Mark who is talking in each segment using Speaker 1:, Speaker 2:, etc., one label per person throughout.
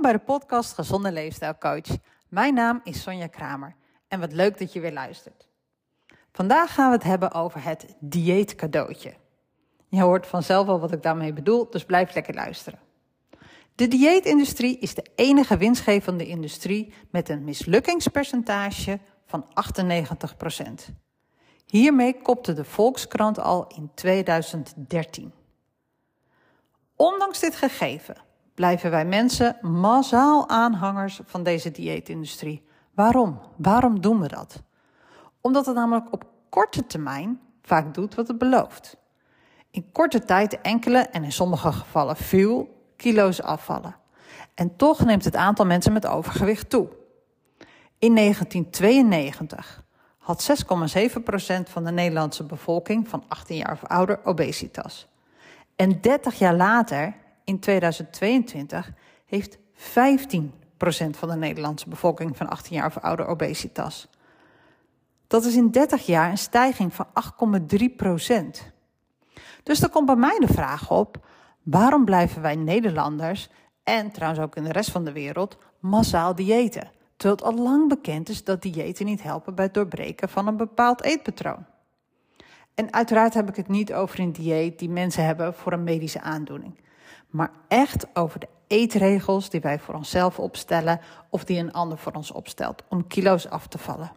Speaker 1: Bij de podcast Gezonde Leefstijl Coach. Mijn naam is Sonja Kramer en wat leuk dat je weer luistert. Vandaag gaan we het hebben over het dieetcadeautje. Je hoort vanzelf al wat ik daarmee bedoel, dus blijf lekker luisteren. De dieetindustrie is de enige winstgevende industrie met een mislukkingspercentage van 98%. Hiermee kopte de Volkskrant al in 2013. Ondanks dit gegeven blijven wij mensen massaal aanhangers van deze dieetindustrie. Waarom? Waarom doen we dat? Omdat het namelijk op korte termijn vaak doet wat het belooft. In korte tijd enkele en in sommige gevallen veel kilo's afvallen. En toch neemt het aantal mensen met overgewicht toe. In 1992 had 6,7% van de Nederlandse bevolking van 18 jaar of ouder obesitas. En 30 jaar later, in 2022, heeft 15% van de Nederlandse bevolking van 18 jaar of ouder obesitas. Dat is in 30 jaar een stijging van 8,3%. Dus er komt bij mij de vraag op: waarom blijven wij Nederlanders en trouwens ook in de rest van de wereld massaal diëten? Terwijl het al lang bekend is dat diëten niet helpen bij het doorbreken van een bepaald eetpatroon. En uiteraard heb ik het niet over een dieet die mensen hebben voor een medische aandoening. Maar echt over de eetregels die wij voor onszelf opstellen of die een ander voor ons opstelt om kilo's af te vallen.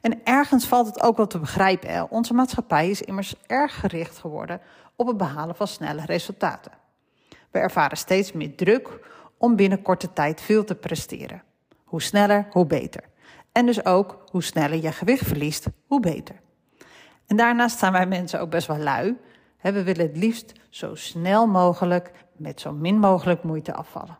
Speaker 1: En ergens valt het ook wel te begrijpen. Onze maatschappij is immers erg gericht geworden op het behalen van snelle resultaten. We ervaren steeds meer druk om binnen korte tijd veel te presteren. Hoe sneller, hoe beter. En dus ook hoe sneller je gewicht verliest, hoe beter. En daarnaast zijn wij mensen ook best wel lui. We willen het liefst zo snel mogelijk met zo min mogelijk moeite afvallen.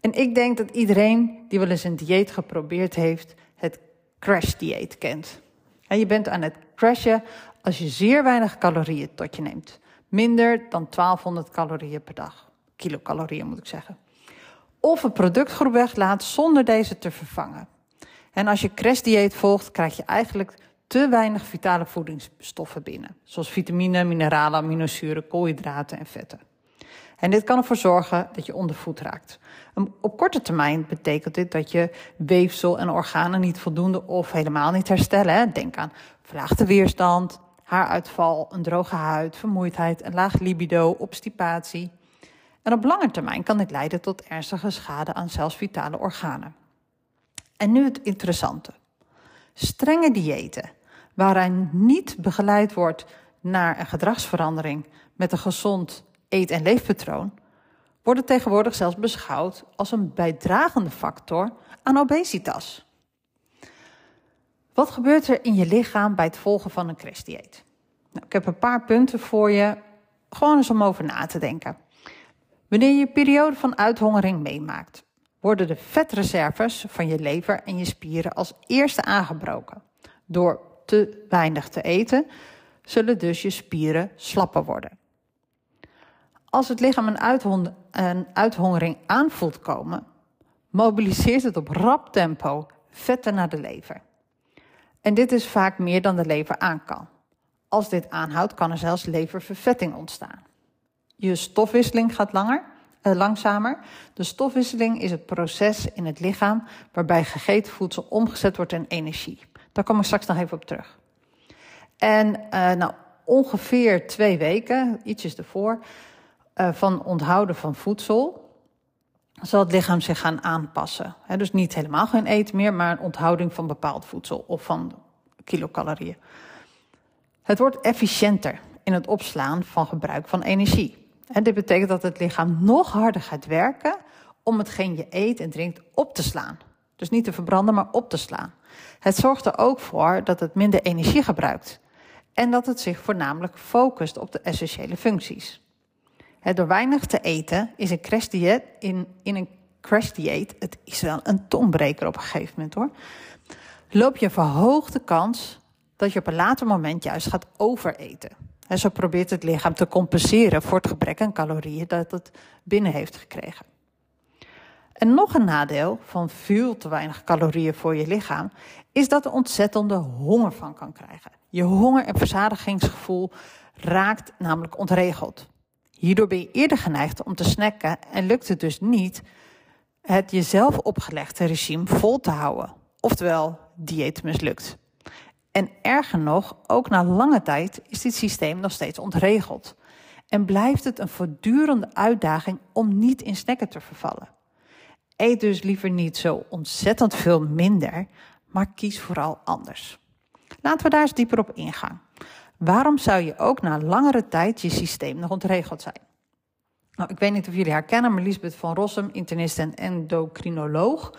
Speaker 1: En ik denk dat iedereen die wel eens een dieet geprobeerd heeft, het crash-dieet kent. En je bent aan het crashen als je zeer weinig calorieën tot je neemt. Minder dan 1200 calorieën per dag. Kilocalorieën moet ik zeggen. Of een productgroep weglaat zonder deze te vervangen. En als je crash-dieet volgt, krijg je eigenlijk te weinig vitale voedingsstoffen binnen. Zoals vitamine, mineralen, aminozuren, koolhydraten en vetten. En dit kan ervoor zorgen dat je ondervoed raakt. Op korte termijn betekent dit dat je weefsel en organen niet voldoende of helemaal niet herstellen. Denk aan verlaagde weerstand, haaruitval, een droge huid, vermoeidheid, een laag libido, obstipatie. En op lange termijn kan dit leiden tot ernstige schade aan zelfs vitale organen. En nu het interessante. Strenge diëten, waarin niet begeleid wordt naar een gedragsverandering met een gezond eet- en leefpatroon, worden tegenwoordig zelfs beschouwd als een bijdragende factor aan obesitas. Wat gebeurt er in je lichaam bij het volgen van een crashdieet? Nou, ik heb een paar punten voor je, gewoon eens om over na te denken. Wanneer je een periode van uithongering meemaakt, worden de vetreserves van je lever en je spieren als eerste aangebroken. Door te weinig te eten, zullen dus je spieren slapper worden. Als het lichaam een, uithongering aanvoelt komen, mobiliseert het op rap tempo vetten naar de lever. En dit is vaak meer dan de lever aan kan. Als dit aanhoudt, kan er zelfs leververvetting ontstaan. Je stofwisseling gaat langer, eh, langzamer. De stofwisseling is het proces in het lichaam waarbij gegeten voedsel omgezet wordt in energie. Daar kom ik straks nog even op terug. En uh, nou, ongeveer twee weken, ietsjes ervoor, uh, van onthouden van voedsel, zal het lichaam zich gaan aanpassen. Dus niet helemaal geen eten meer, maar een onthouding van bepaald voedsel of van kilocalorieën. Het wordt efficiënter in het opslaan van gebruik van energie. En dit betekent dat het lichaam nog harder gaat werken om hetgeen je eet en drinkt op te slaan. Dus niet te verbranden, maar op te slaan. Het zorgt er ook voor dat het minder energie gebruikt en dat het zich voornamelijk focust op de essentiële functies. door weinig te eten is een crash dieet, in, in een crash dieet, het is wel een tonbreker op een gegeven moment hoor, loop je een verhoogde kans dat je op een later moment juist gaat overeten. En zo probeert het lichaam te compenseren voor het gebrek aan calorieën dat het binnen heeft gekregen. En nog een nadeel van veel te weinig calorieën voor je lichaam is dat er ontzettende honger van kan krijgen. Je honger- en verzadigingsgevoel raakt namelijk ontregeld. Hierdoor ben je eerder geneigd om te snacken en lukt het dus niet het jezelf opgelegde regime vol te houden. Oftewel, dieet mislukt. En erger nog, ook na lange tijd is dit systeem nog steeds ontregeld. En blijft het een voortdurende uitdaging om niet in snacken te vervallen. Eet dus liever niet zo ontzettend veel minder, maar kies vooral anders. Laten we daar eens dieper op ingaan. Waarom zou je ook na langere tijd je systeem nog ontregeld zijn? Nou, ik weet niet of jullie haar kennen, maar Lisbeth van Rossum, internist en endocrinoloog,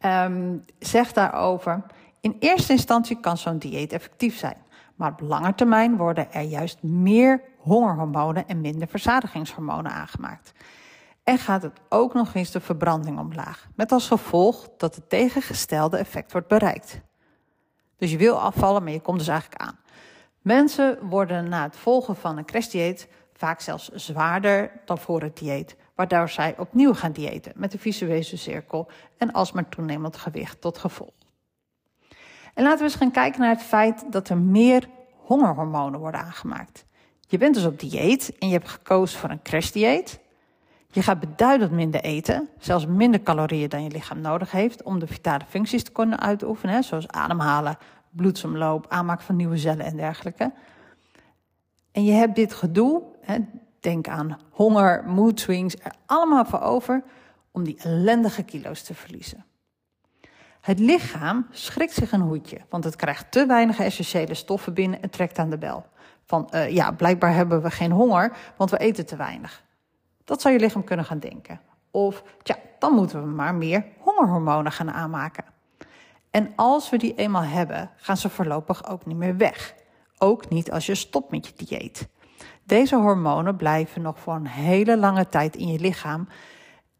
Speaker 1: um, zegt daarover: In eerste instantie kan zo'n dieet effectief zijn, maar op lange termijn worden er juist meer hongerhormonen en minder verzadigingshormonen aangemaakt. En gaat het ook nog eens de verbranding omlaag, met als gevolg dat het tegengestelde effect wordt bereikt. Dus je wil afvallen, maar je komt dus eigenlijk aan. Mensen worden na het volgen van een crashdieet vaak zelfs zwaarder dan voor het dieet, waardoor zij opnieuw gaan diëten met de visuele cirkel en alsmaar toenemend gewicht tot gevolg. En laten we eens gaan kijken naar het feit dat er meer hongerhormonen worden aangemaakt. Je bent dus op dieet en je hebt gekozen voor een crashdieet. Je gaat beduidend minder eten, zelfs minder calorieën dan je lichaam nodig heeft om de vitale functies te kunnen uitoefenen, zoals ademhalen, bloedsomloop, aanmaak van nieuwe cellen en dergelijke. En je hebt dit gedoe, denk aan honger, mood swings, er allemaal voor over om die ellendige kilo's te verliezen. Het lichaam schrikt zich een hoedje, want het krijgt te weinig essentiële stoffen binnen en trekt aan de bel. Van uh, ja, blijkbaar hebben we geen honger, want we eten te weinig. Dat zou je lichaam kunnen gaan denken. Of, tja, dan moeten we maar meer hongerhormonen gaan aanmaken. En als we die eenmaal hebben, gaan ze voorlopig ook niet meer weg. Ook niet als je stopt met je dieet. Deze hormonen blijven nog voor een hele lange tijd in je lichaam.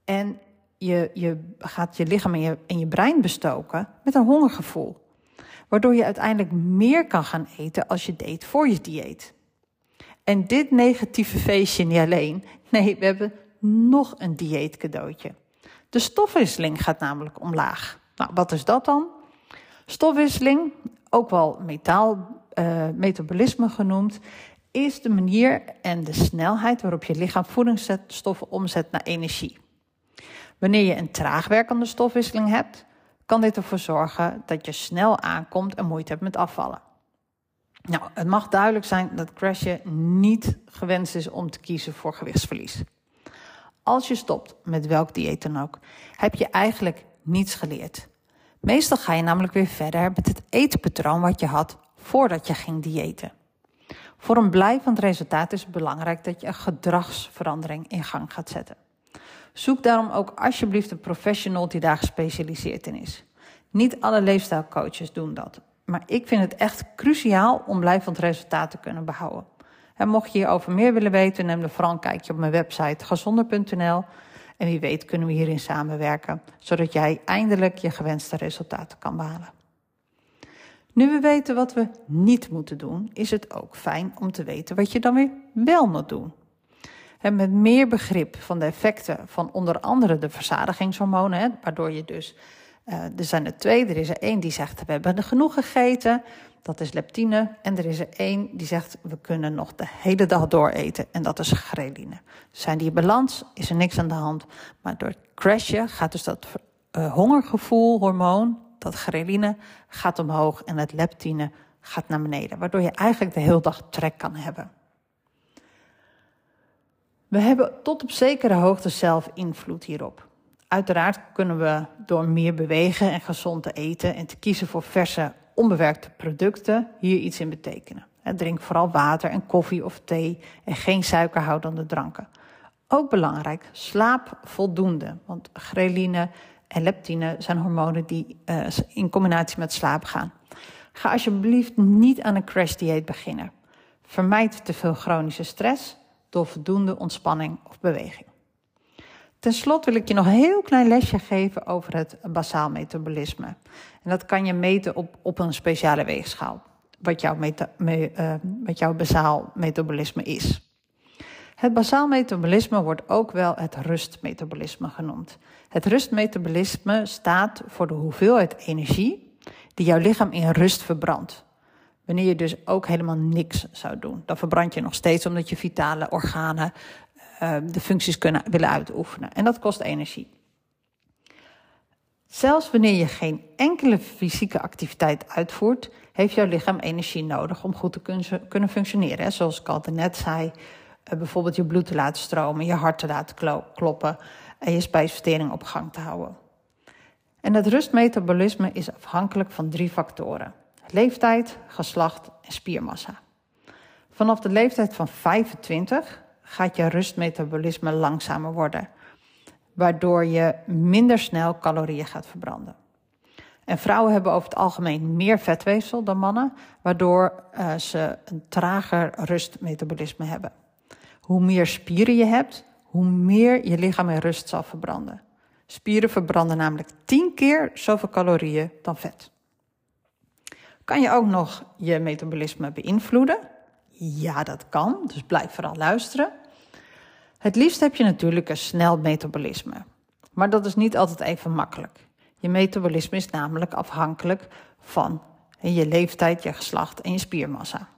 Speaker 1: En je, je gaat je lichaam en je, en je brein bestoken met een hongergevoel. Waardoor je uiteindelijk meer kan gaan eten als je deed voor je dieet. En dit negatieve feestje niet alleen. Nee, we hebben nog een dieetcadeautje. De stofwisseling gaat namelijk omlaag. Nou, wat is dat dan? Stofwisseling, ook wel uh, metabolisme genoemd, is de manier en de snelheid waarop je lichaam voedingsstoffen omzet naar energie. Wanneer je een traag werkende stofwisseling hebt, kan dit ervoor zorgen dat je snel aankomt en moeite hebt met afvallen. Nou, het mag duidelijk zijn dat crashen niet gewenst is om te kiezen voor gewichtsverlies. Als je stopt met welk dieet dan ook, heb je eigenlijk niets geleerd. Meestal ga je namelijk weer verder met het eetpatroon wat je had voordat je ging diëten. Voor een blijvend resultaat is het belangrijk dat je een gedragsverandering in gang gaat zetten. Zoek daarom ook alsjeblieft een professional die daar gespecialiseerd in is. Niet alle leefstijlcoaches doen dat, maar ik vind het echt cruciaal om blijvend resultaat te kunnen behouden. En mocht je hierover meer willen weten, neem dan vooral een kijkje op mijn website gezonder.nl. En wie weet kunnen we hierin samenwerken, zodat jij eindelijk je gewenste resultaten kan behalen. Nu we weten wat we niet moeten doen, is het ook fijn om te weten wat je dan weer wel moet doen. En met meer begrip van de effecten van onder andere de verzadigingshormonen, waardoor je dus, uh, er zijn er twee, er is er één die zegt we hebben genoeg gegeten, dat is leptine, en er is er één die zegt we kunnen nog de hele dag door eten, en dat is ghreline. Zijn die in balans, is er niks aan de hand, maar door het crashen gaat dus dat uh, hongergevoel, hormoon, dat ghreline gaat omhoog en het leptine gaat naar beneden, waardoor je eigenlijk de hele dag trek kan hebben. We hebben tot op zekere hoogte zelf invloed hierop. Uiteraard kunnen we door meer bewegen en gezond te eten en te kiezen voor verse, onbewerkte producten hier iets in betekenen. Drink vooral water en koffie of thee en geen suikerhoudende dranken. Ook belangrijk, slaap voldoende, want ghreline en leptine zijn hormonen die uh, in combinatie met slaap gaan. Ga alsjeblieft niet aan een crash dieet beginnen. Vermijd te veel chronische stress door voldoende ontspanning of beweging. Ten slotte wil ik je nog een heel klein lesje geven over het basaal metabolisme. En dat kan je meten op, op een speciale weegschaal, wat jouw, meta, me, wat jouw basaal metabolisme is. Het basaal metabolisme wordt ook wel het rustmetabolisme genoemd. Het rustmetabolisme staat voor de hoeveelheid energie die jouw lichaam in rust verbrandt. Wanneer je dus ook helemaal niks zou doen, dan verbrand je nog steeds omdat je vitale organen de functies kunnen willen uitoefenen. En dat kost energie. Zelfs wanneer je geen enkele fysieke activiteit uitvoert, heeft jouw lichaam energie nodig om goed te kunnen functioneren. Zoals ik al net zei, eh, bijvoorbeeld je bloed te laten stromen, je hart te laten kloppen en je spijsvertering op gang te houden. En het rustmetabolisme is afhankelijk van drie factoren: leeftijd, geslacht en spiermassa. Vanaf de leeftijd van 25 gaat je rustmetabolisme langzamer worden waardoor je minder snel calorieën gaat verbranden. En vrouwen hebben over het algemeen meer vetweefsel dan mannen, waardoor uh, ze een trager rustmetabolisme hebben. Hoe meer spieren je hebt, hoe meer je lichaam in rust zal verbranden. Spieren verbranden namelijk 10 keer zoveel calorieën dan vet. Kan je ook nog je metabolisme beïnvloeden? Ja, dat kan, dus blijf vooral luisteren. Het liefst heb je natuurlijk een snel metabolisme. Maar dat is niet altijd even makkelijk. Je metabolisme is namelijk afhankelijk van je leeftijd, je geslacht en je spiermassa.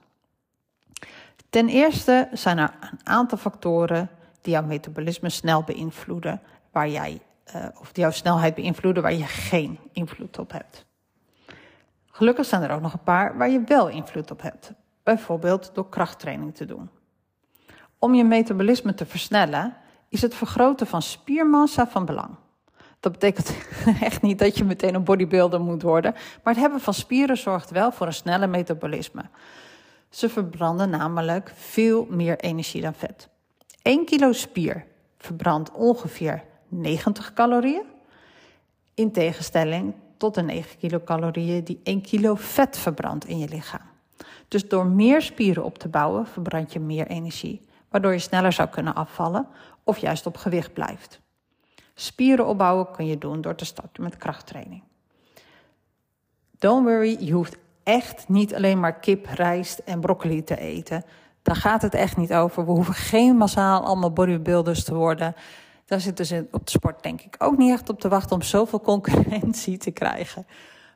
Speaker 1: Ten eerste zijn er een aantal factoren die jouw metabolisme snel beïnvloeden, waar jij, uh, of jouw snelheid beïnvloeden waar je geen invloed op hebt. Gelukkig zijn er ook nog een paar waar je wel invloed op hebt, bijvoorbeeld door krachttraining te doen. Om je metabolisme te versnellen, is het vergroten van spiermassa van belang. Dat betekent echt niet dat je meteen een bodybuilder moet worden, maar het hebben van spieren zorgt wel voor een snelle metabolisme. Ze verbranden namelijk veel meer energie dan vet. 1 kilo spier verbrandt ongeveer 90 calorieën, in tegenstelling tot de 9 kilocalorieën die 1 kilo vet verbrandt in je lichaam. Dus door meer spieren op te bouwen, verbrand je meer energie waardoor je sneller zou kunnen afvallen of juist op gewicht blijft. Spieren opbouwen kun je doen door te starten met krachttraining. Don't worry, je hoeft echt niet alleen maar kip, rijst en broccoli te eten. Daar gaat het echt niet over. We hoeven geen massaal allemaal bodybuilders te worden. Daar zitten ze op de sport denk ik ook niet echt op te wachten om zoveel concurrentie te krijgen.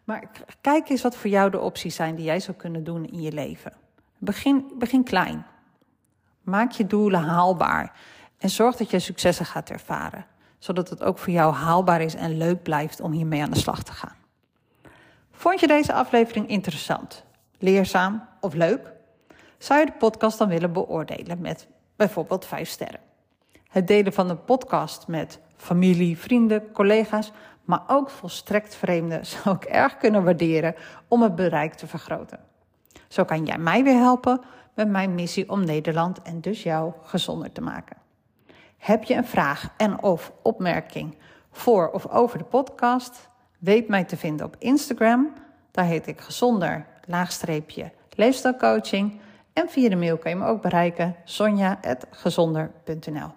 Speaker 1: Maar kijk eens wat voor jou de opties zijn die jij zou kunnen doen in je leven. Begin, begin klein. Maak je doelen haalbaar en zorg dat je successen gaat ervaren, zodat het ook voor jou haalbaar is en leuk blijft om hiermee aan de slag te gaan. Vond je deze aflevering interessant, leerzaam of leuk? Zou je de podcast dan willen beoordelen met bijvoorbeeld 5 sterren? Het delen van de podcast met familie, vrienden, collega's, maar ook volstrekt vreemden zou ik erg kunnen waarderen om het bereik te vergroten. Zo kan jij mij weer helpen met mijn missie om Nederland en dus jou gezonder te maken. Heb je een vraag en of opmerking voor of over de podcast? Weet mij te vinden op Instagram. Daar heet ik gezonder laagstreepje leefstijlcoaching. En via de mail kan je me ook bereiken sonja.gezonder.nl.